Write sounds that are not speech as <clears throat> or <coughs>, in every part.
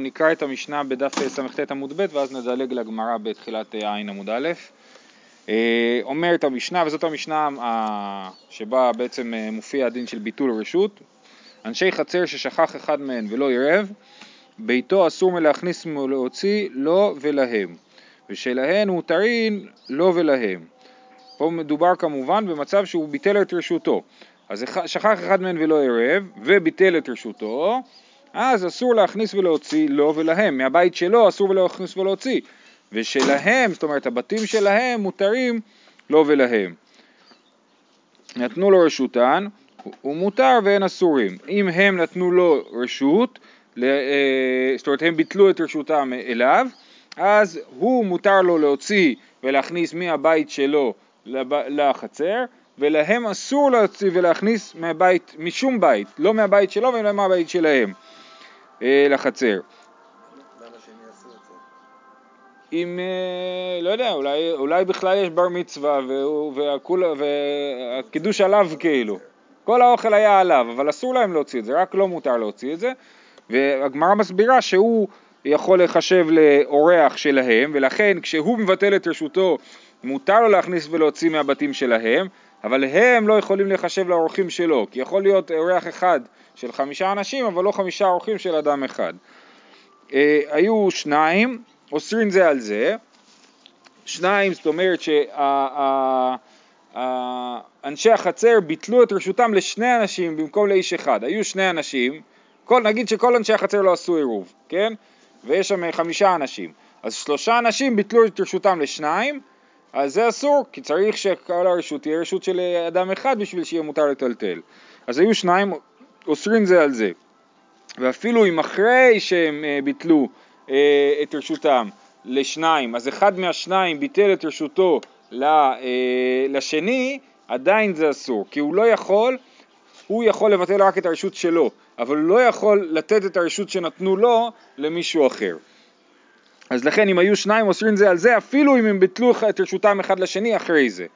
נקרא את המשנה בדף סט עמוד ב' ואז נדלג לגמרא בתחילת עין עמוד א'. אה, אומרת המשנה, וזאת המשנה שבה בעצם אה, מופיע הדין של ביטול רשות, אנשי חצר ששכח אחד מהם ולא עירב, ביתו אסור מלהכניס ולהוציא לו ולהם, ושלהן מותרין לו ולהם. פה מדובר כמובן במצב שהוא ביטל את רשותו. אז שכח אחד מהם ולא עירב, וביטל את רשותו, אז אסור להכניס ולהוציא לו ולהם. מהבית שלו אסור להכניס ולהוציא. ושלהם, זאת אומרת הבתים שלהם מותרים לו ולהם. נתנו לו רשותן, הוא מותר ואין אסורים. אם הם נתנו לו רשות, אה, זאת אומרת הם ביטלו את רשותם אליו, אז הוא מותר לו להוציא ולהכניס מהבית שלו לחצר, ולהם אסור להוציא ולהכניס מהבית, משום בית, לא מהבית שלו ולא מהבית שלהם לחצר. אם, אה, לא יודע, אולי, אולי בכלל יש בר מצווה והכול, והקידוש עליו כאילו. כל האוכל היה עליו, אבל אסור להם להוציא את זה, רק לא מותר להוציא את זה. והגמרא מסבירה שהוא יכול להיחשב לאורח שלהם, ולכן כשהוא מבטל את רשותו מותר לו להכניס ולהוציא מהבתים שלהם, אבל הם לא יכולים להיחשב לאורחים שלו, כי יכול להיות אורח אחד של חמישה אנשים, אבל לא חמישה אורחים של אדם אחד. אה, היו שניים, אוסרים זה על זה, שניים, זאת אומרת שאנשי החצר ביטלו את רשותם לשני אנשים במקום לאיש אחד, היו שני אנשים, כל, נגיד שכל אנשי החצר לא עשו עירוב, כן? ויש שם חמישה אנשים, אז שלושה אנשים ביטלו את רשותם לשניים, אז זה אסור, כי צריך שכל הרשות תהיה רשות של אדם אחד בשביל שיהיה מותר לטלטל. אז היו שניים אוסרים זה על זה. ואפילו אם אחרי שהם אה, ביטלו אה, את רשותם לשניים, אז אחד מהשניים ביטל את רשותו אה, לשני, עדיין זה אסור, כי הוא לא יכול, הוא יכול לבטל רק את הרשות שלו, אבל הוא לא יכול לתת את הרשות שנתנו לו למישהו אחר. אז לכן אם היו שניים אוסרים זה על זה, אפילו אם הם ביטלו את רשותם אחד לשני אחרי זה.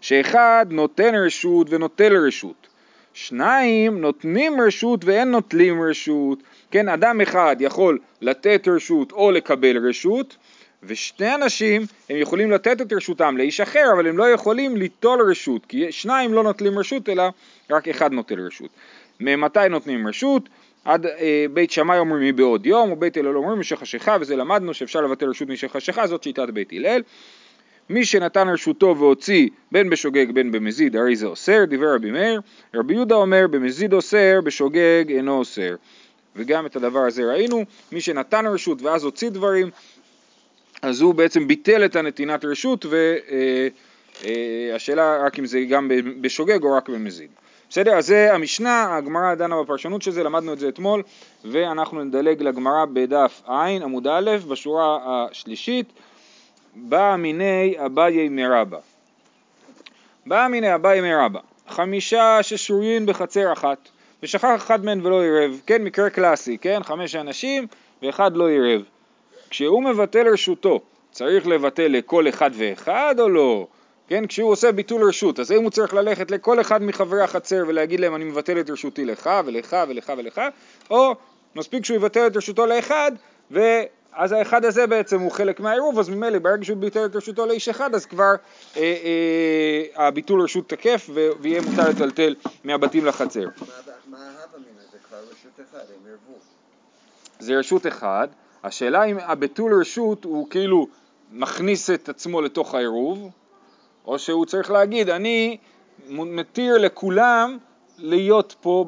שאחד נותן רשות ונוטל רשות. שניים נותנים רשות ואין נוטלים רשות. כן, אדם אחד יכול לתת רשות או לקבל רשות, ושני אנשים הם יכולים לתת את רשותם לאיש אחר, אבל הם לא יכולים ליטול רשות, כי שניים לא נוטלים רשות, אלא רק אחד נוטל רשות. ממתי נותנים רשות? עד אה, בית שמאי אומרים מבעוד יום, ובית הלל אומרים משחשיכה, וזה למדנו שאפשר לבטל רשות משחשיכה, זאת שיטת בית הלל. מי שנתן רשותו והוציא בין בשוגג בין במזיד, הרי זה אוסר, דיבר רבי מאיר. רבי יהודה אומר, במזיד אוסר, בשוגג אינו אוסר. וגם את הדבר הזה ראינו, מי שנתן רשות ואז הוציא דברים, אז הוא בעצם ביטל את הנתינת רשות, והשאלה אה, אה, רק אם זה גם בשוגג או רק במזיד. בסדר? אז זה המשנה, הגמרא דנה בפרשנות של זה, למדנו את זה אתמול, ואנחנו נדלג לגמרא בדף ע' עמוד א', בשורה השלישית, בא מיני אביי מרבה. בא מיני אביי מרבה, חמישה ששורין בחצר אחת, ושכח אחד מהם ולא עירב, כן, מקרה קלאסי, כן, חמש אנשים ואחד לא עירב. כשהוא מבטל רשותו, צריך לבטל לכל אחד ואחד או לא? כן, כשהוא עושה ביטול רשות, אז האם הוא צריך ללכת לכל אחד מחברי החצר ולהגיד להם אני מבטל את רשותי לך ולך ולך ולך, או מספיק שהוא יבטל את רשותו לאחד, ואז האחד הזה בעצם הוא חלק מהעירוב, אז ממילא ברגע שהוא ביטל את רשותו לאיש אחד, אז כבר אה, אה, הביטול רשות תקף ויהיה מותר לטלטל מהבתים לחצר. מה ההבא מן זה כבר רשות אחד, הם ערבו. זה רשות אחד, השאלה אם הביטול רשות הוא כאילו מכניס את עצמו לתוך העירוב, או שהוא צריך להגיד, אני מתיר לכולם להיות פה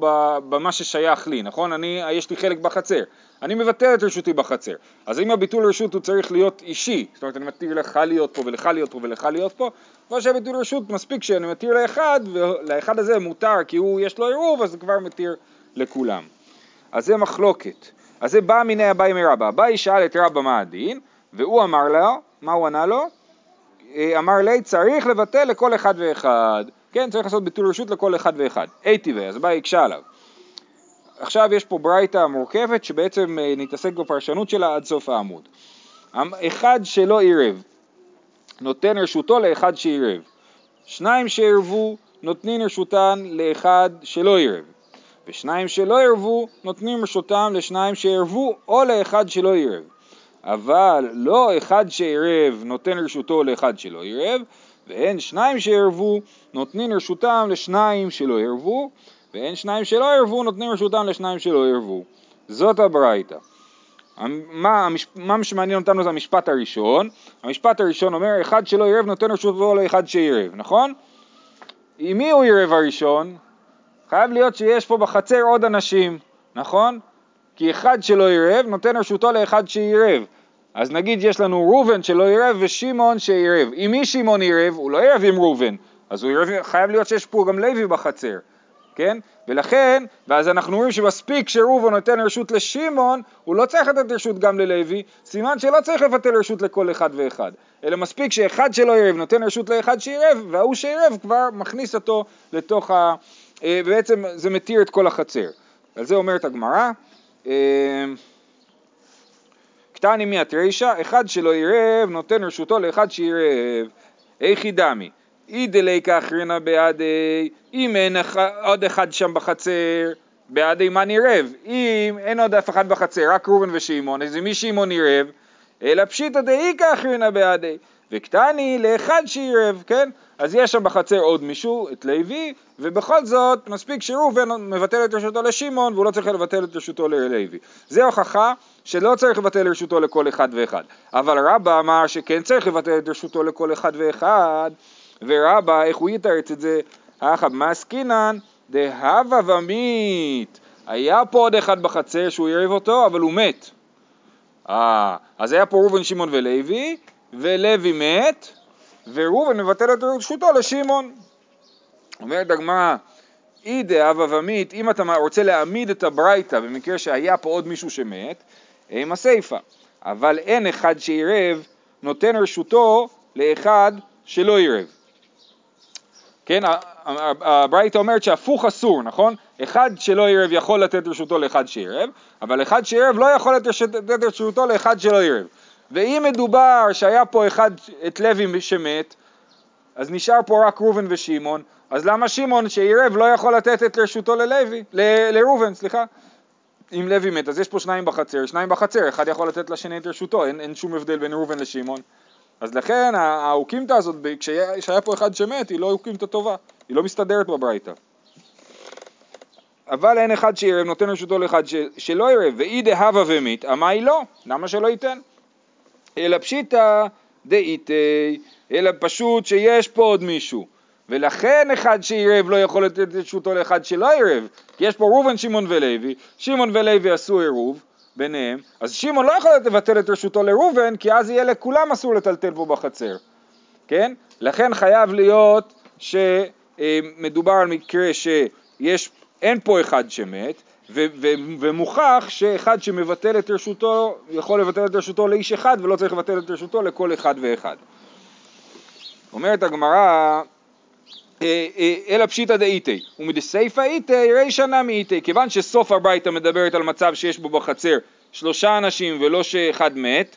במה ששייך לי, נכון? אני, יש לי חלק בחצר. אני מבטל את רשותי בחצר. אז אם הביטול רשות הוא צריך להיות אישי, זאת אומרת אני מתיר לך להיות פה ולך להיות פה ולך להיות פה, או שהביטול רשות מספיק שאני מתיר לאחד, ולאחד הזה מותר כי הוא יש לו עירוב, אז כבר מתיר לכולם. אז זה מחלוקת. אז זה בא מיני אביי מרבא. אביי שאל את רבא מה הדין, והוא אמר לו, מה הוא ענה לו? אה, אמר לי צריך לבטל לכל אחד ואחד, כן צריך לעשות ביטול רשות לכל אחד ואחד, אייטיבי, אז בא הקשה עליו. עכשיו יש פה ברייתא מורכבת שבעצם אה, נתעסק בפרשנות שלה עד סוף העמוד. אחד שלא עירב, נותן רשותו לאחד שעירב. שניים שעירבו, נותנים רשותן לאחד שלא עירב. ושניים שלא ערבו נותנים רשותם לשניים שערבו או לאחד שלא ערב. אבל לא אחד שערב נותן רשותו לאחד שלא ערב, ואין שניים שערבו נותנים רשותם לשניים שלא ערבו, ואין שניים שלא ערבו נותנים רשותם לשניים שלא ערבו. זאת הברייתא. מה, מה שמעניין אותנו זה המשפט הראשון. המשפט הראשון אומר, אחד שלא ערב נותן רשותו לאחד שערב, נכון? עם מי הוא ערב הראשון? חייב להיות שיש פה בחצר עוד אנשים, נכון? כי אחד שלא ערב נותן רשותו לאחד שערב. אז נגיד יש לנו ראובן שלא ערב ושמעון שערב. עם מי שמעון ערב? הוא לא ערב עם ראובן. אז הוא ערב, חייב להיות שיש פה גם לוי בחצר. כן? ולכן, ואז אנחנו רואים שמספיק שראובן נותן רשות לשמעון, הוא לא צריך לתת רשות גם ללוי, סימן שלא צריך לבטל רשות לכל אחד ואחד, אלא מספיק שאחד שלא ערב נותן רשות לאחד שערב, וההוא שערב כבר מכניס אותו לתוך ה... אה, בעצם זה מתיר את כל החצר. על זה אומרת הגמרא, קטני מיית רישא, אחד שלא ערב נותן רשותו לאחד שערב, איכי דמי אי דליקה אחרינה בעדי, אם אין עוד אחד שם בחצר, בעדי מה נרב? אם אין עוד אף אחד בחצר, רק ראובן ושמעון, אז מי שמעון ירב? אלא פשיטא דאיכא אחרינה בעדי, וקטני לאחד שירב, כן? אז יש שם בחצר עוד מישהו, את לוי, ובכל זאת מספיק שראובן מבטל את רשותו לשמעון והוא לא צריך לבטל את רשותו ללוי. זה הוכחה שלא צריך לבטל רשותו לכל אחד ואחד. אבל רבא אמר שכן צריך לבטל את רשותו לכל אחד ואחד, ורבא, איך הוא יתרץ את זה? אחא מעסקינן דהבה ומית. היה פה עוד אחד בחצר שהוא ערב אותו, אבל הוא מת. אה, אז היה פה ראובן, שמעון ולוי, ולוי מת, וראובן מבטל את רשותו לשמעון. אומרת הגמרא, אי דהבה ומית, אם אתה רוצה להעמיד את הברייתא במקרה שהיה פה עוד מישהו שמת, עם הסיפא. אבל אין אחד שעירב, נותן רשותו לאחד שלא עירב. כן, הברייתא אומרת שהפוך אסור, נכון? אחד שלא עירב יכול לתת רשותו לאחד שעירב, אבל אחד שעירב לא יכול לתת רשותו לאחד שלא עירב. ואם מדובר שהיה פה אחד, את לוי שמת, אז נשאר פה רק ראובן ושמעון, אז למה שמעון שעירב לא יכול לתת את רשותו ללוי, לראובן, סליחה? אם לוי מת, אז יש פה שניים בחצר, שניים בחצר, אחד יכול לתת לשני את רשותו, אין, אין שום הבדל בין ראובן לשמעון. אז לכן האוקימתא הזאת, כשהיה פה אחד שמת, היא לא אוקימתא טובה, היא לא מסתדרת בברייתא. אבל אין אחד שערב נותן רשותו לאחד ש, שלא ערב, ואי דהבה ומית, היא לא, למה שלא ייתן? אלא פשיטא דאיתי, אלא פשוט שיש פה עוד מישהו, ולכן אחד שעירב לא יכול לתת רשותו לאחד שלא עירב, כי יש פה ראובן, שמעון ולוי, שמעון ולוי עשו עירוב, ביניהם, אז שמעון לא יכול לבטל את רשותו לראובן, כי אז יהיה לכולם אסור לטלטל פה בחצר, כן? לכן חייב להיות שמדובר על מקרה שיש, אין פה אחד שמת, ומוכח שאחד שמבטל את רשותו, יכול לבטל את רשותו לאיש אחד ולא צריך לבטל את רשותו לכל אחד ואחד. אומרת הגמרא, אה, אה, אלא פשיטא דאיתי, ומדסייפא איתי רישא נמי איתי, כיוון שסוף הברייתא מדברת על מצב שיש בו בחצר שלושה אנשים ולא שאחד מת,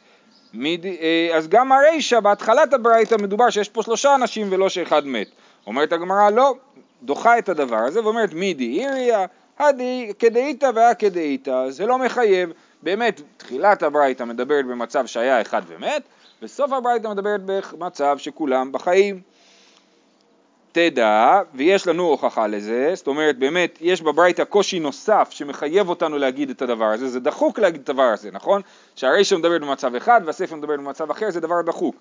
אה, אז גם הרישא בהתחלת הברייתא מדובר שיש פה שלושה אנשים ולא שאחד מת. אומרת הגמרא לא, דוחה את הדבר הזה ואומרת מידי איריה, הדי כדאיתא והיה כדאיתא, זה לא מחייב, באמת תחילת הברייתא מדברת במצב שהיה אחד ומת, וסוף הברייתא מדברת במצב שכולם בחיים. תדע, ויש לנו הוכחה לזה, זאת אומרת באמת יש בברייתא קושי נוסף שמחייב אותנו להגיד את הדבר הזה, זה דחוק להגיד את הדבר הזה, נכון? שהרישא מדברת במצב אחד והספר מדברת במצב אחר, זה דבר דחוק.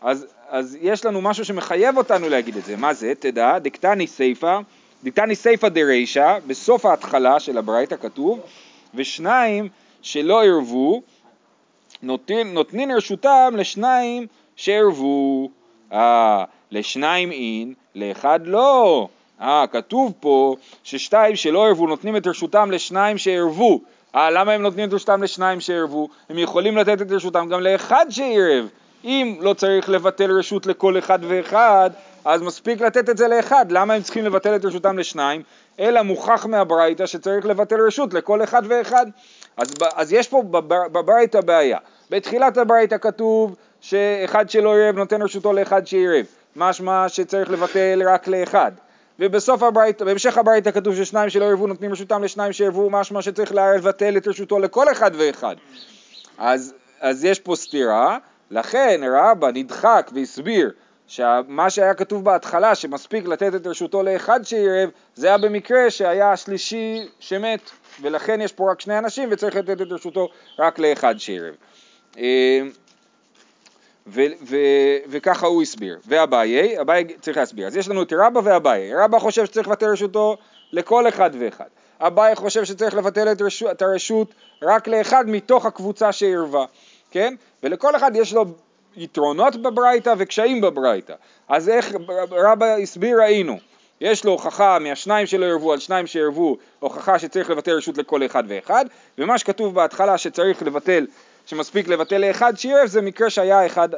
אז, אז יש לנו משהו שמחייב אותנו להגיד את זה, מה זה? תדע, דקתני סיפא, דקתני סיפא דרישא, בסוף ההתחלה של הברייתא כתוב, ושניים שלא ערבו, נותנים, נותנים רשותם לשניים שערבו. אה, לשניים אין, לאחד לא. אה, כתוב פה ששתיים שלא ערבו נותנים את רשותם לשניים שערבו. אה, למה הם נותנים את רשותם לשניים שערבו? הם יכולים לתת את רשותם גם לאחד שערב. אם לא צריך לבטל רשות לכל אחד ואחד, אז מספיק לתת את זה לאחד. למה הם צריכים לבטל את רשותם לשניים? אלא מוכח מהברייתא שצריך לבטל רשות לכל אחד ואחד. אז, אז יש פה בברייתא בעיה. בתחילת הברייתא כתוב שאחד שלא ערב נותן רשותו לאחד שערב. משמע שצריך לבטל רק לאחד. ובסוף הברייתא, בהמשך הברייתא כתוב ששניים שלא ירבו נותנים רשותם לשניים שירבו, משמע שצריך לבטל את רשותו לכל אחד ואחד. אז, אז יש פה סתירה, לכן רבא נדחק והסביר שמה שהיה כתוב בהתחלה שמספיק לתת את רשותו לאחד שירב זה היה במקרה שהיה השלישי שמת ולכן יש פה רק שני אנשים וצריך לתת את רשותו רק לאחד שירב. אה, וככה הוא הסביר. ואביי, אביי צריך להסביר. אז יש לנו את רבא ואביי. רבא חושב שצריך לבטל רשותו לכל אחד ואחד. אביי חושב שצריך לבטל את, רשות, את הרשות רק לאחד מתוך הקבוצה שערבה, כן? ולכל אחד יש לו יתרונות בברייתא וקשיים בברייתא. אז איך רבא הסביר ראינו. יש לו הוכחה מהשניים שלא ירבו על שניים שירבו, הוכחה שצריך לבטל רשות לכל אחד ואחד, ומה שכתוב בהתחלה שצריך לבטל שמספיק לבטל לאחד שירב זה מקרה שהיה אחד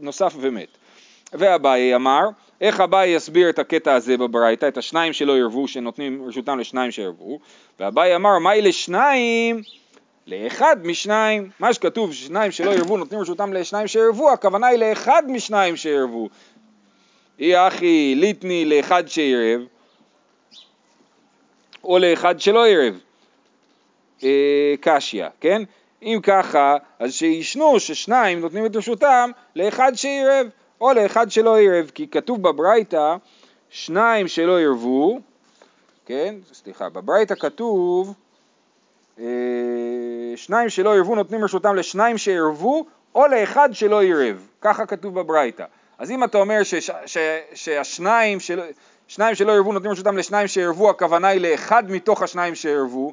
נוסף ומת. ואביי אמר, איך אביי יסביר את הקטע הזה בברייתא, את השניים שלא ירבו, שנותנים רשותם לשניים שירבו, ואביי אמר, מהי לשניים? לאחד משניים, מה שכתוב שניים שלא ירבו נותנים רשותם לשניים שירבו, הכוונה היא לאחד משניים שירבו. אי אחי ליטני לאחד שירב, או לאחד שלא ירב. אה, קשיא, כן? אם ככה, אז שישנו ששניים נותנים את רשותם לאחד שירב או לאחד שלא ירב, כי כתוב בברייתא שניים שלא ירבו, כן, סליחה, בברייתא כתוב שניים שלא ירבו נותנים רשותם לשניים שירבו או לאחד שלא ירב, ככה כתוב בברייתא. אז אם אתה אומר שהשניים של, שניים שלא ירבו נותנים רשותם לשניים שירבו, הכוונה היא לאחד מתוך השניים שירבו,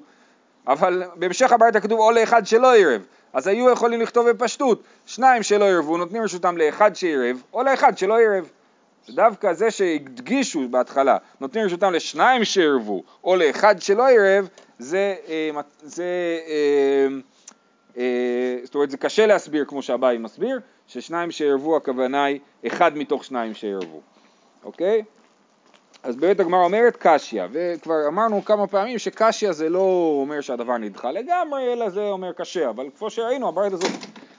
אבל בהמשך הברייתא כתוב או לאחד שלא עירב, אז היו יכולים לכתוב בפשטות, שניים שלא עירבו נותנים רשותם לאחד שעירב או לאחד שלא עירב. דווקא זה שהדגישו בהתחלה, נותנים רשותם לשניים שעירבו או לאחד שלא עירב, זה, אה, זה, אה, אה, זאת אומרת זה קשה להסביר כמו שהבאי מסביר, ששניים שעירבו הכוונה היא אחד מתוך שניים שעירבו, אוקיי? אז באמת הגמרא אומרת קשיא, וכבר אמרנו כמה פעמים שקשיא זה לא אומר שהדבר נדחה לגמרי, אלא זה אומר קשה, אבל כמו שראינו, הברית הזאת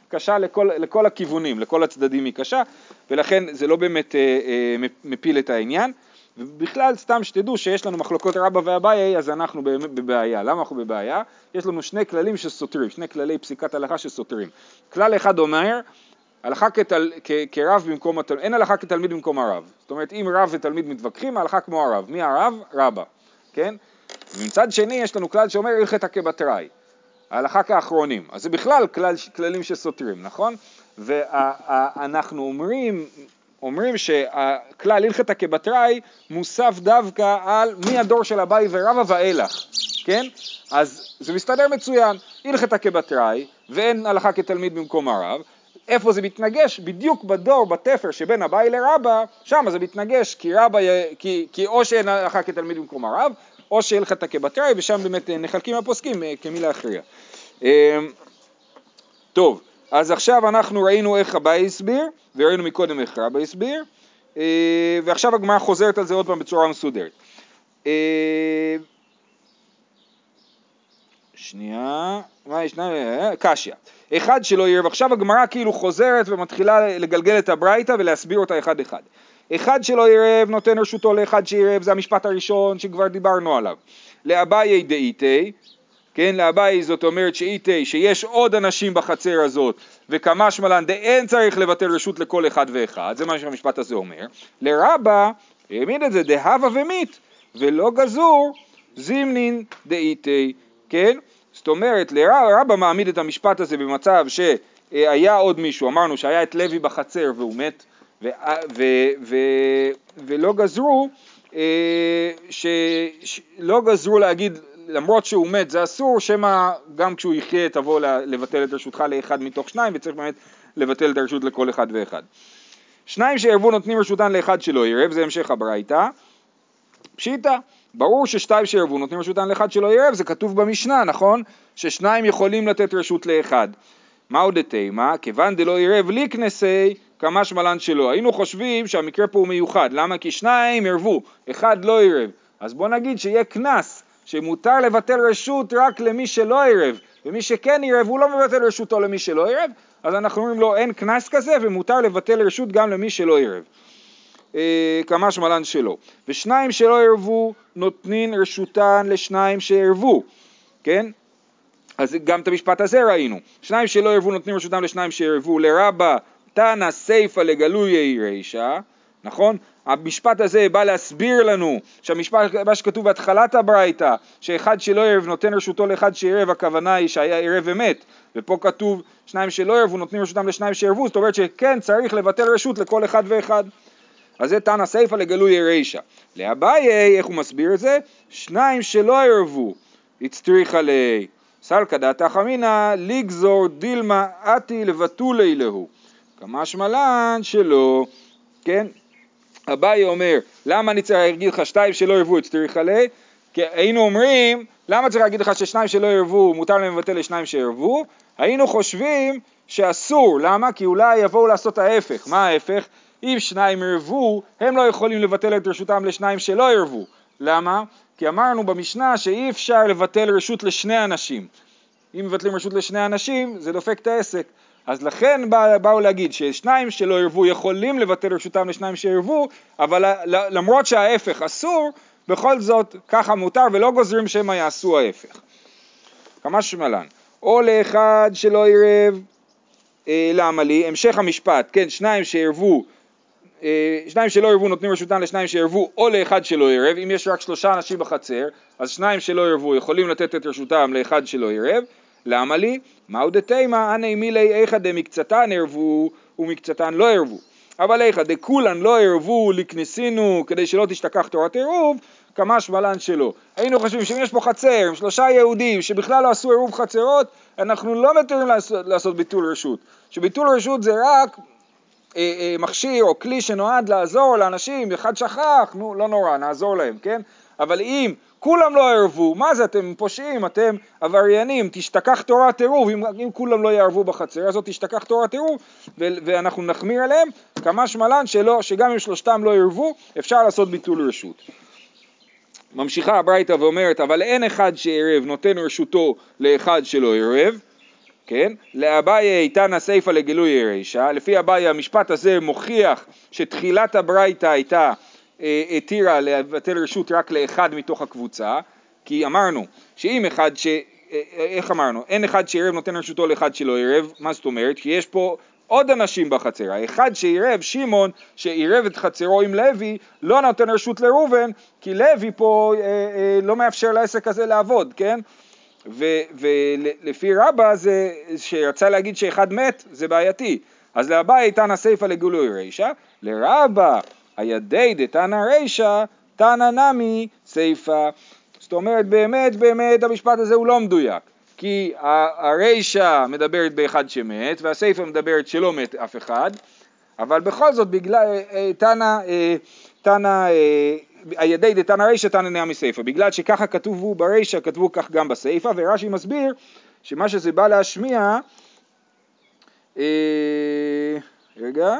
קשה לכל, לכל הכיוונים, לכל הצדדים היא קשה, ולכן זה לא באמת אה, אה, מפיל את העניין. ובכלל, סתם שתדעו שיש לנו מחלוקות רבא ואביי, אז אנחנו בבעיה. למה אנחנו בבעיה? יש לנו שני כללים שסותרים, שני כללי פסיקת הלכה שסותרים. כלל אחד אומר, הלכה כתל, כ, כרב במקום התלמיד, אין הלכה כתלמיד במקום הרב. זאת אומרת, אם רב ותלמיד מתווכחים, ההלכה כמו הרב. מי הרב? רבא, כן? ומצד שני יש לנו כלל שאומר הלכתא כבתראי. ההלכה כאחרונים. אז זה בכלל כלל, כללים שסותרים, נכון? ואנחנו אומרים, אומרים שהכלל הלכתא כבתראי מוסף דווקא על מהדור של אביי ורבא ואילך, כן? אז זה מסתדר מצוין, הלכתא כבתראי ואין הלכה כתלמיד במקום הרב, איפה זה מתנגש? בדיוק בדור, בתפר שבין אביי לרבא, שם זה מתנגש כי, רבא, כי, כי או שאין הלכה כתלמיד במקום הרב, או שהלכתה כבתראי, ושם באמת אה, נחלקים הפוסקים אה, כמי להכריע. אה, טוב, אז עכשיו אנחנו ראינו איך אביי הסביר, וראינו מקודם איך רבא הסביר, ועכשיו הגמרא חוזרת על זה עוד פעם בצורה מסודרת. שנייה, מה יש? קשיא. אחד שלא ירב. עכשיו הגמרא כאילו חוזרת ומתחילה לגלגל את הברייתא ולהסביר אותה אחד אחד. אחד שלא ירב נותן רשותו לאחד שירב, זה המשפט הראשון שכבר דיברנו עליו. לאביי דאיתי, כן, לאביי זאת אומרת שאיתי, שיש עוד אנשים בחצר הזאת, וכמה שמלן דאין צריך לבטל רשות לכל אחד ואחד, זה מה שהמשפט הזה אומר. לרבה, העמיד את זה דהבה ומית, ולא גזור זימנין דאיתי, כן? זאת אומרת, רבא מעמיד את המשפט הזה במצב שהיה עוד מישהו, אמרנו שהיה את לוי בחצר והוא מת, ו, ו, ו, ולא גזרו, אה, שלא גזרו להגיד למרות שהוא מת זה אסור, שמא גם כשהוא יחיה תבוא לבטל את רשותך לאחד מתוך שניים וצריך באמת לבטל את הרשות לכל אחד ואחד. שניים שערבו נותנים רשותן לאחד שלא ירב, זה המשך הברייתא. פשיטא, ברור ששתיים שירבו נותנים רשותן לאחד שלא ירב, זה כתוב במשנה, נכון? ששניים יכולים לתת רשות לאחד. מהו דתימה? כיוון דלא ירב ליקנסי כמה שמלן שלא. היינו חושבים שהמקרה פה הוא מיוחד, למה? כי שניים ירבו, אחד לא ירב. אז בוא נגיד שיהיה קנס, שמותר לבטל רשות רק למי שלא ירב, ומי שכן ירב הוא לא מבטל רשותו למי שלא ירב, אז אנחנו אומרים לו אין קנס כזה ומותר לבטל רשות גם למי שלא ירב. אה, כמה שמלן שלא. ושניים שלא ערבו נותנין רשותן לשניים שערבו, כן? אז גם את המשפט הזה ראינו. שניים שלא ערבו נותנים רשותם לשניים שערבו לרבה תנא סיפא לגלויי רישא, נכון? המשפט הזה בא להסביר לנו שהמשפט, מה שכתוב בהתחלת הברייתא, שאחד שלא ערב נותן רשותו לאחד שערב, הכוונה היא שהיה ערב ומת, ופה כתוב שניים שלא ערבו נותנים רשותם לשניים שערבו, זאת אומרת שכן צריך לבטל רשות לכל אחד ואחד. אז זה תנא סיפא לגלוי רישא. לאביי, איך הוא מסביר את זה? שניים שלא ערבו, הצטריכה לי. סלקא דעתך אמינא לגזור דילמה אתי לבתולי להו. כמשמע לן שלא, כן? אביי אומר, למה אני צריך להגיד לך שתיים שלא ערבו הצטריכה לי? כי היינו אומרים, למה צריך להגיד לך ששניים שלא ערבו מותר להם לבטל לשניים שערבו? היינו חושבים שאסור, למה? כי אולי יבואו לעשות ההפך. מה ההפך? אם שניים ערבו, הם לא יכולים לבטל את רשותם לשניים שלא ערבו. למה? כי אמרנו במשנה שאי אפשר לבטל רשות לשני אנשים. אם מבטלים רשות לשני אנשים, זה דופק את העסק. אז לכן בא, באו להגיד ששניים שלא ערבו יכולים לבטל רשותם לשניים שערבו, אבל למרות שההפך אסור, בכל זאת ככה מותר ולא גוזרים שמא יעשו ההפך. כמה שמלן. או לאחד שלא ערב, אה, למה לי? המשך המשפט, כן, שניים שערבו אה, שניים שלא ערבו נותנים רשותם לשניים שערבו או לאחד שלא ערב, אם יש רק שלושה אנשים בחצר, אז שניים שלא ערבו יכולים לתת את רשותם לאחד שלא ערב, למה לי? מהו דתימה, אנא מילי איכא דמקצתן ערבו ומקצתן לא ערבו. אבל איכא דכולן לא ערבו לקנסינו כדי שלא תשתכח תורת עירוב, כמש בלן שלא. היינו חושבים שאם יש פה חצר עם שלושה יהודים שבכלל לא עשו עירוב חצרות, אנחנו לא מתירים לעשות, לעשות ביטול רשות. שביטול רשות זה רק אה, אה, מכשיר או כלי שנועד לעזור לאנשים, אחד שכח, נו לא נורא, נעזור להם, כן? אבל אם כולם לא יערבו, מה זה אתם פושעים, אתם עבריינים, תשתכח תורת עירוב, אם, אם כולם לא יערבו בחצר הזאת תשתכח תורת עירוב ואנחנו נחמיר עליהם, כמה שמלן שלא, שגם אם שלושתם לא יערבו אפשר לעשות ביטול רשות. ממשיכה הברייתא ואומרת אבל אין אחד שערב נותן רשותו לאחד שלא ערב. כן? לאביי תנא סיפא לגילוי רישא, לפי אביי המשפט הזה מוכיח שתחילת הברייתא הייתה התירה לבטל רשות רק לאחד מתוך הקבוצה, כי אמרנו שאם אחד ש... אה, אה, איך אמרנו? אין אחד שעירב נותן רשותו לאחד שלא עירב, מה זאת אומרת? כי יש פה עוד אנשים בחצר, האחד שעירב, שמעון, שעירב את חצרו עם לוי, לא נותן רשות לראובן, כי לוי פה אה, אה, לא מאפשר לעסק הזה לעבוד, כן? ולפי רבא זה, שרצה להגיד שאחד מת, זה בעייתי. אז לאביי תנא סיפא לגילוי רישא, לרבא הידי דתנא רישא, תנא נמי סיפא. זאת אומרת, באמת באמת המשפט הזה הוא לא מדויק. כי הרישא מדברת באחד שמת, והסיפא מדברת שלא מת אף אחד, אבל בכל זאת בגלל אה, תנא, אה, תנא אה, הידי דתנא רישא תנא נאה מסיפא, בגלל שככה כתובו ברישא כתבו כך גם בסיפא, ורש"י מסביר שמה שזה בא להשמיע, רגע,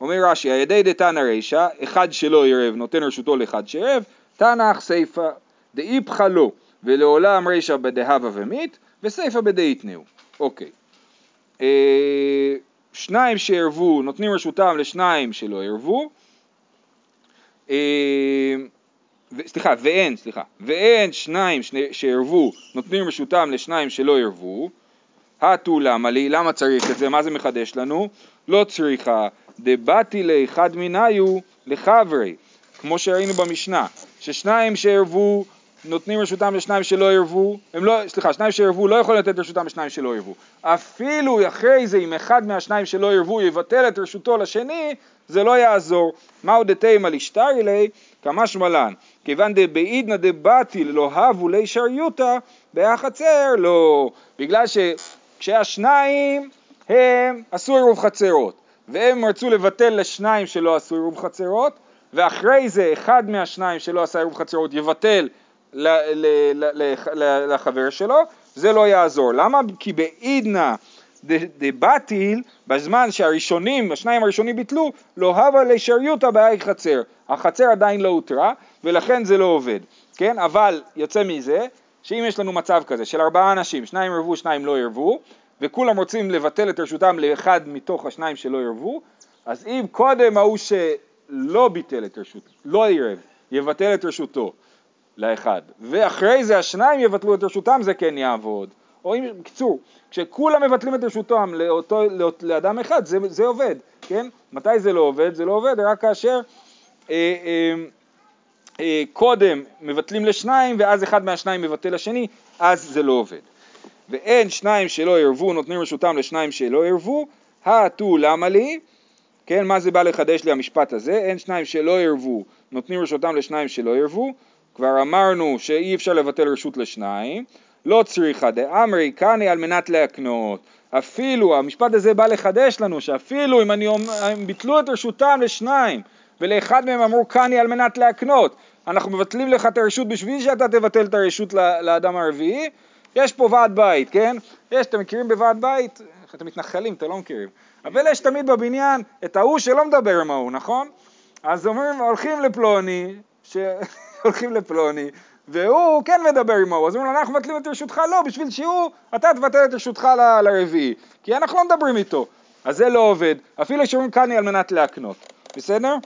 אומר רש"י, הידי דתנא רישא, אחד שלא ערב נותן רשותו לאחד שערב, תנא סיפא דאיפכא לו, ולעולם רישא בדהבה ומית, וסיפא בדאיתנאו. אוקיי. אה, שניים שערבו נותנים רשותם לשניים שלא ערבו, אה, סליחה, ואין, סליחה, ואין שניים שערבו נותנים רשותם לשניים שלא ערבו, הטו למה לי, למה צריך את זה, מה זה מחדש לנו? לא צריכה, דבתי לאחד מניו לחברי, כמו שראינו במשנה, ששניים שערבו נותנים רשותם לשניים שלא ערבו, לא, סליחה, שניים שערבו לא יכולים לתת רשותם לשניים שלא ערבו. אפילו אחרי זה אם אחד מהשניים שלא ערבו יבטל את רשותו לשני, זה לא יעזור. מהו דתימה לשטרי לי? כמשמע לן, כיוון דבעידנא דבטיל לא הבו לי שריותא, בהחצר לא. בגלל שכשהשניים הם עשו עירוב חצרות, והם רצו לבטל לשניים שלא עשו עירוב חצרות, ואחרי זה אחד מהשניים שלא עשה עירוב חצרות יבטל לחבר שלו, זה לא יעזור. למה? כי בעידנא דבטיל, בזמן שהראשונים, השניים הראשונים ביטלו, לא הווה לשריותא בהאי חצר. החצר עדיין לא הותרה, ולכן זה לא עובד. כן? אבל יוצא מזה, שאם יש לנו מצב כזה של ארבעה אנשים, שניים ערבו, שניים לא ערבו, וכולם רוצים לבטל את רשותם לאחד מתוך השניים שלא ערבו, אז אם קודם ההוא שלא ביטל את רשותו, לא עירב, יבטל את רשותו לאחד, ואחרי זה השניים יבטלו את רשותם, זה כן יעבוד. או אם, בקיצור, כשכולם מבטלים את רשותם לאותו, לאות, לאדם אחד, זה, זה עובד, כן? מתי זה לא עובד? זה לא עובד רק כאשר אה, אה, אה, קודם מבטלים לשניים ואז אחד מהשניים מבטל לשני, אז זה לא עובד. ואין שניים שלא ירבו נותנים רשותם לשניים שלא ירבו, האטו למה לי? כן, מה זה בא לחדש לי המשפט הזה? אין שניים שלא ירבו נותנים רשותם לשניים שלא ירבו, כבר אמרנו שאי אפשר לבטל רשות לשניים, לא צריכה דאמרי קני על מנת להקנות. אפילו, המשפט הזה בא לחדש לנו שאפילו אם אני אומר, הם ביטלו את רשותם לשניים ולאחד מהם אמרו קני על מנת להקנות, אנחנו מבטלים לך את הרשות בשביל שאתה תבטל את הרשות לאדם הרביעי, יש פה ועד בית, כן? יש, אתם מכירים בוועד בית? אתם מתנחלים, אתם לא מכירים. אבל יש תמיד בבניין את ההוא שלא מדבר עם ההוא, נכון? אז אומרים, הולכים לפלוני, ש... <laughs> הולכים לפלוני, והוא כן מדבר עם ההוא, אז אומרים לו, אנחנו מבטלים את רשותך, לא, בשביל שהוא, אתה תבטל את רשותך ל... לרביעי, כי אנחנו לא מדברים איתו. אז זה לא עובד, אפילו שאומרים קני על מנת להקנות, בסדר?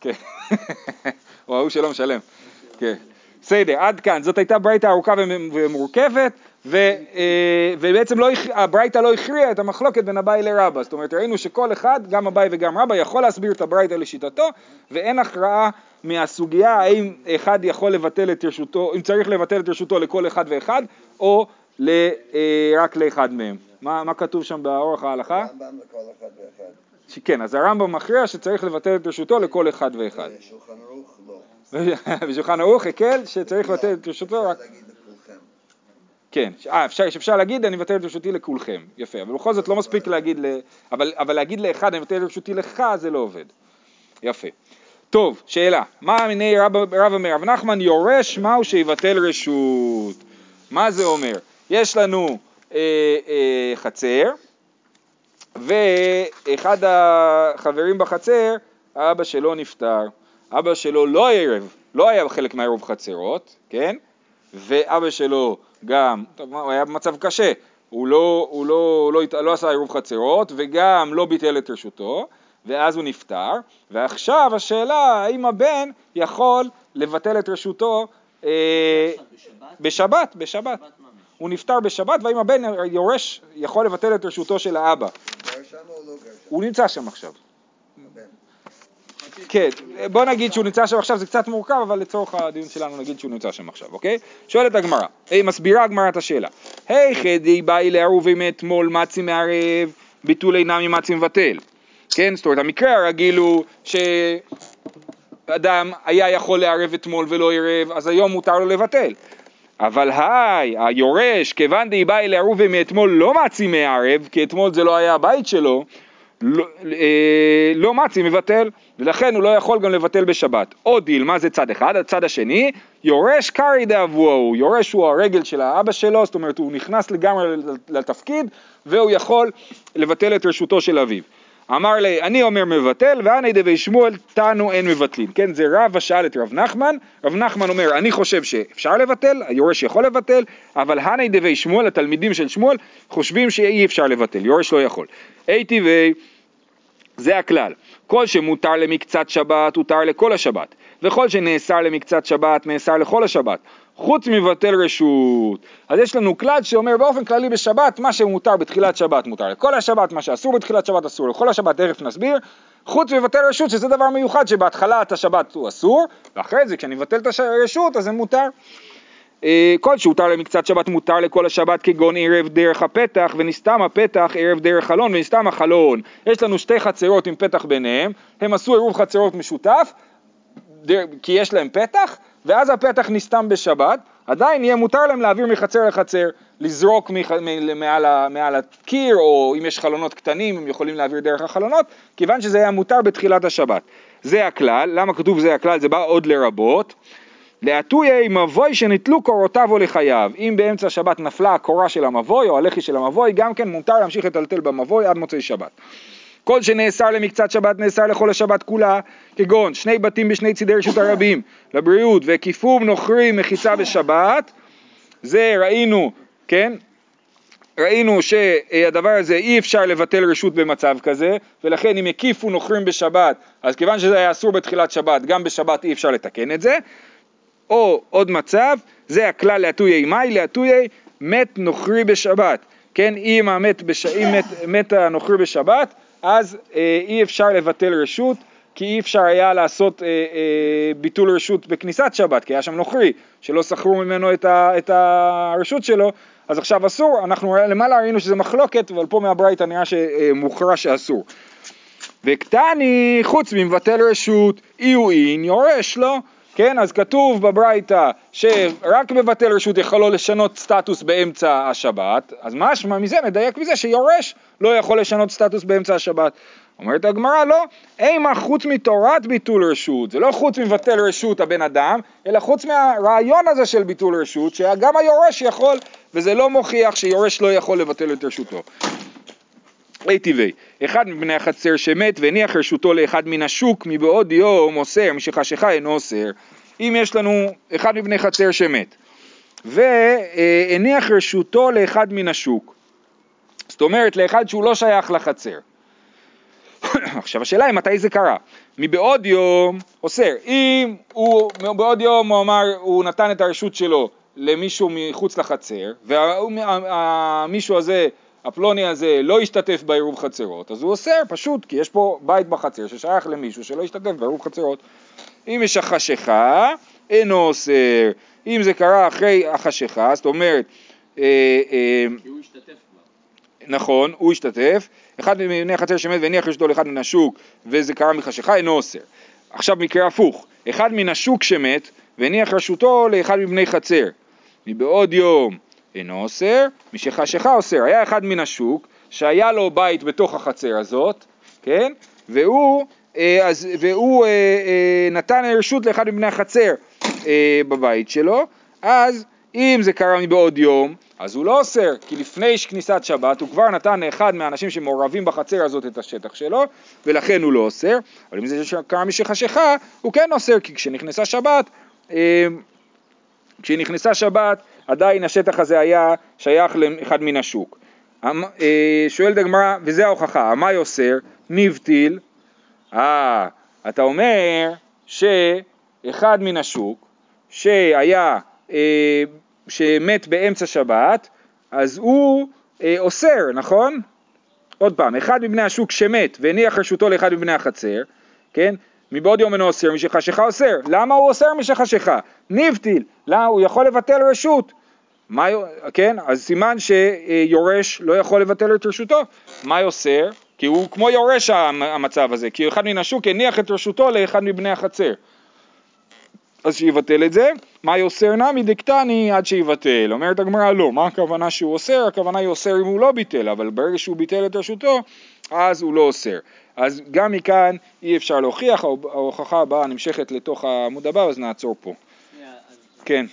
כן, <laughs> או ההוא שלא משלם, כן. בסדר, עד כאן, זאת הייתה ברייתא ארוכה ומורכבת, ו, אה, ובעצם לא, הברייתא לא הכריעה את המחלוקת בין אביי לרבא, זאת אומרת ראינו שכל אחד, גם אביי וגם רבא, יכול להסביר את הברייתא לשיטתו, ואין הכרעה מהסוגיה האם אחד יכול לבטל את רשותו, אם צריך לבטל את רשותו לכל אחד ואחד, או ל, אה, רק לאחד מהם. מה, מה כתוב שם באורך ההלכה? רמב"ם לכל אחד ואחד. כן, אז הרמב"ם מכריע שצריך לבטל את רשותו לכל אחד ואחד. שולחן ערוך. <laughs> בשולחן ערוך הקל שצריך לבטל את רשותו רק... כן, אה, אפשר, שאפשר להגיד אני מבטל את רשותי לכולכם, יפה, אבל בכל זאת לא מספיק להגיד, ל... אבל, אבל להגיד לאחד אני מבטל את רשותי לך זה לא עובד, יפה. טוב, שאלה, מה מיני רב, רב אומר, רב נחמן יורש מהו שיבטל רשות, מה זה אומר? יש לנו אה, אה, חצר, ואחד החברים בחצר, האבא שלו נפטר, אבא שלו לא ערב, לא היה חלק מהעירוב חצרות, כן? ואבא שלו גם, טוב, הוא היה במצב קשה, הוא לא, הוא לא, לא, לא, לא עשה עירוב חצרות וגם לא ביטל את רשותו, ואז הוא נפטר, ועכשיו השאלה האם הבן יכול לבטל את רשותו אה, בשבת, בשבת. הוא נפטר בשבת, והאם הבן יורש יכול לבטל את רשותו של האבא. הוא נמצא שם עכשיו. כן, בוא נגיד שהוא נמצא שם עכשיו, זה קצת מורכב, אבל לצורך הדיון שלנו נגיד שהוא נמצא שם עכשיו, אוקיי? שואלת הגמרא, מסבירה הגמרא את השאלה. היי חדי באי לערובי מאתמול מצי מערב, ביטול אינם ממצי מבטל. כן, זאת אומרת, המקרה הרגיל הוא שאדם היה יכול לערב אתמול ולא ערב, אז היום מותר לו לבטל. אבל היי, היורש, כיוון די באי לערובי מאתמול לא מצי מערב, כי אתמול זה לא היה הבית שלו, לא, אה, לא מצי מבטל, ולכן הוא לא יכול גם לבטל בשבת. או דילמא, מה זה צד אחד? הצד השני, יורש כרעיה דאבוה הוא, יורש הוא הרגל של האבא שלו, זאת אומרת הוא נכנס לגמרי לתפקיד והוא יכול לבטל את רשותו של אביו. אמר ליה, אני אומר מבטל, והני דבי שמואל תנו אין מבטלים. כן, זה רבא שאל את רב נחמן, רב נחמן אומר, אני חושב שאפשר לבטל, היורש יכול לבטל, אבל הני דבי שמואל, התלמידים של שמואל, חושבים שאי אפשר לבטל, יורש לא יכול. אי טבעי, זה הכלל, כל שמותר למקצת שבת, הותר לכל השבת, וכל שנאסר למקצת שבת, נאסר לכל השבת, חוץ מבטל רשות. אז יש לנו כלל שאומר באופן כללי בשבת, מה שמותר בתחילת שבת מותר לכל השבת, מה שאסור בתחילת שבת אסור לכל השבת, תכף נסביר, חוץ מבטל רשות, שזה דבר מיוחד שבהתחלת השבת הוא אסור, ואחרי זה כשאני מבטל את הרשות אז זה מותר. אה, כל שהותר למקצת שבת מותר לכל השבת כגון ערב דרך הפתח ונסתם הפתח ערב דרך חלון ונסתם החלון יש לנו שתי חצרות עם פתח ביניהם הם עשו עירוב חצרות משותף כי יש להם פתח ואז הפתח נסתם בשבת עדיין יהיה מותר להם להעביר מחצר לחצר לזרוק מח... מעל, ה... מעל הקיר או אם יש חלונות קטנים הם יכולים להעביר דרך החלונות כיוון שזה היה מותר בתחילת השבת זה הכלל, למה כתוב זה הכלל? זה בא עוד לרבות להטויי מבוי שנתלו קורותיו או לחייו. אם באמצע השבת נפלה הקורה של המבוי או הלחי של המבוי, גם כן מותר להמשיך לטלטל במבוי עד מוצאי שבת. כל שנאסר למקצת שבת נאסר לכל השבת כולה, כגון שני בתים בשני צידי רשות הרבים, לבריאות, וכיפום נוכרי מחיצה בשבת, זה ראינו, כן? ראינו שהדבר הזה אי אפשר לבטל רשות במצב כזה, ולכן אם הקיפו נוכרים בשבת, אז כיוון שזה היה אסור בתחילת שבת, גם בשבת אי אפשר לתקן את זה. או עוד מצב, זה הכלל להטויי מאי, להטויי מת נוכרי בשבת. כן, אם המת, בש... אם מת, מת הנוכרי בשבת, אז אה, אי אפשר לבטל רשות, כי אי אפשר היה לעשות אה, אה, ביטול רשות בכניסת שבת, כי היה שם נוכרי, שלא שכרו ממנו את, ה, את הרשות שלו, אז עכשיו אסור, אנחנו למעלה ראינו שזה מחלוקת, אבל פה מהברייתא נראה שמוכרע שאסור. וקטני, חוץ ממבטל רשות, אי הוא אין, יורש לו. כן, אז כתוב בברייתא שרק מבטל רשות יכול לו לשנות סטטוס באמצע השבת, אז משמע מזה, נדייק מזה שיורש לא יכול לשנות סטטוס באמצע השבת. אומרת הגמרא, לא, אימה חוץ מתורת ביטול רשות, זה לא חוץ מבטל רשות הבן אדם, אלא חוץ מהרעיון הזה של ביטול רשות, שגם היורש יכול, וזה לא מוכיח שיורש לא יכול לבטל את רשותו. אי טבעי, אחד מבני החצר שמת והניח רשותו לאחד מן השוק מבעוד יום אוסר, משחשיכה אינו אוסר. אם יש לנו אחד מבני חצר שמת והניח רשותו לאחד מן השוק, זאת אומרת לאחד שהוא לא שייך לחצר. <coughs> עכשיו השאלה היא מתי זה קרה. מבעוד יום אוסר, אם הוא בעוד יום הוא אמר, הוא נתן את הרשות שלו למישהו מחוץ לחצר והמישהו הזה הפלוני הזה לא השתתף בעירוב חצרות, אז הוא אוסר פשוט, כי יש פה בית בחצר ששייך למישהו שלא השתתף בעירוב חצרות. אם יש החשיכה, אינו אוסר. אם זה קרה אחרי החשיכה, זאת אומרת... אה, אה, כי הוא השתתף כבר. נכון, הוא השתתף. אחד מבני החצר שמת והניח רשתו לאחד מן השוק, וזה קרה מחשיכה, אינו אוסר. עכשיו מקרה הפוך, אחד מן השוק שמת והניח רשותו לאחד מבני חצר. מבעוד יום אינו אוסר, משחשיכה אוסר. היה אחד מן השוק שהיה לו בית בתוך החצר הזאת, כן? והוא, אה, אז, והוא אה, אה, נתן רשות לאחד מבני החצר אה, בבית שלו, אז אם זה קרה מבעוד יום, אז הוא לא אוסר, כי לפני כניסת שבת הוא כבר נתן לאחד מהאנשים שמעורבים בחצר הזאת את השטח שלו, ולכן הוא לא אוסר, אבל אם זה קרה משחשיכה, הוא כן אוסר, כי כשנכנסה שבת, אה, כשנכנסה שבת, עדיין השטח הזה היה שייך לאחד מן השוק. אה, שואלת הגמרא, וזה ההוכחה, המאי אוסר? נבטיל. אה, אתה אומר שאחד מן השוק, שהיה, אה, שמת באמצע שבת, אז הוא אה, אוסר, נכון? עוד פעם, אחד מבני השוק שמת והניח רשותו לאחד מבני החצר, כן? מבעוד יום אינו אוסר, משחשיכה אוסר. למה הוא אוסר משחשיכה? ניבטיל. למה? הוא יכול לבטל רשות. מה, כן? אז סימן שיורש לא יכול לבטל את רשותו. מה אוסר? כי הוא כמו יורש המצב הזה, כי אחד מן השוק הניח את רשותו לאחד מבני החצר. אז שיבטל את זה, מה יאוסר נמי דקטני עד שיבטל. אומרת הגמרא לא, מה הכוונה שהוא אוסר? הכוונה היא אוסר אם הוא לא ביטל, אבל ברגע שהוא ביטל את רשותו, אז הוא לא אוסר. אז גם מכאן אי אפשר להוכיח, ההוכחה הבאה נמשכת לתוך העמוד הבא, אז נעצור פה. כן.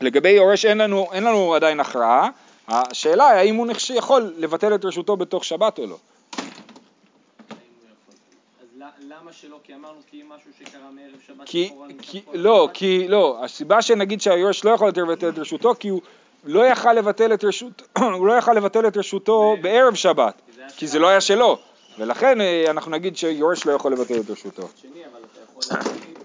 לגבי יורש אין לנו, אין לנו עדיין הכרעה, השאלה היא האם הוא יכול לבטל את רשותו בתוך שבת או לא. למה שלא? כי אמרנו כי משהו שקרה מערב שבת כי, כי, לא, כי לא, הסיבה שנגיד שהיורש לא יכול לבטל את רשותו כי הוא לא יכל לבטל את רשותו, <clears throat> הוא לא יכל לבטל את רשותו בערב שבת, כי זה לא היה שלו, ולכן אה, אנחנו נגיד שיורש לא יכול לבטל את רשותו. שני, אבל אתה יכול...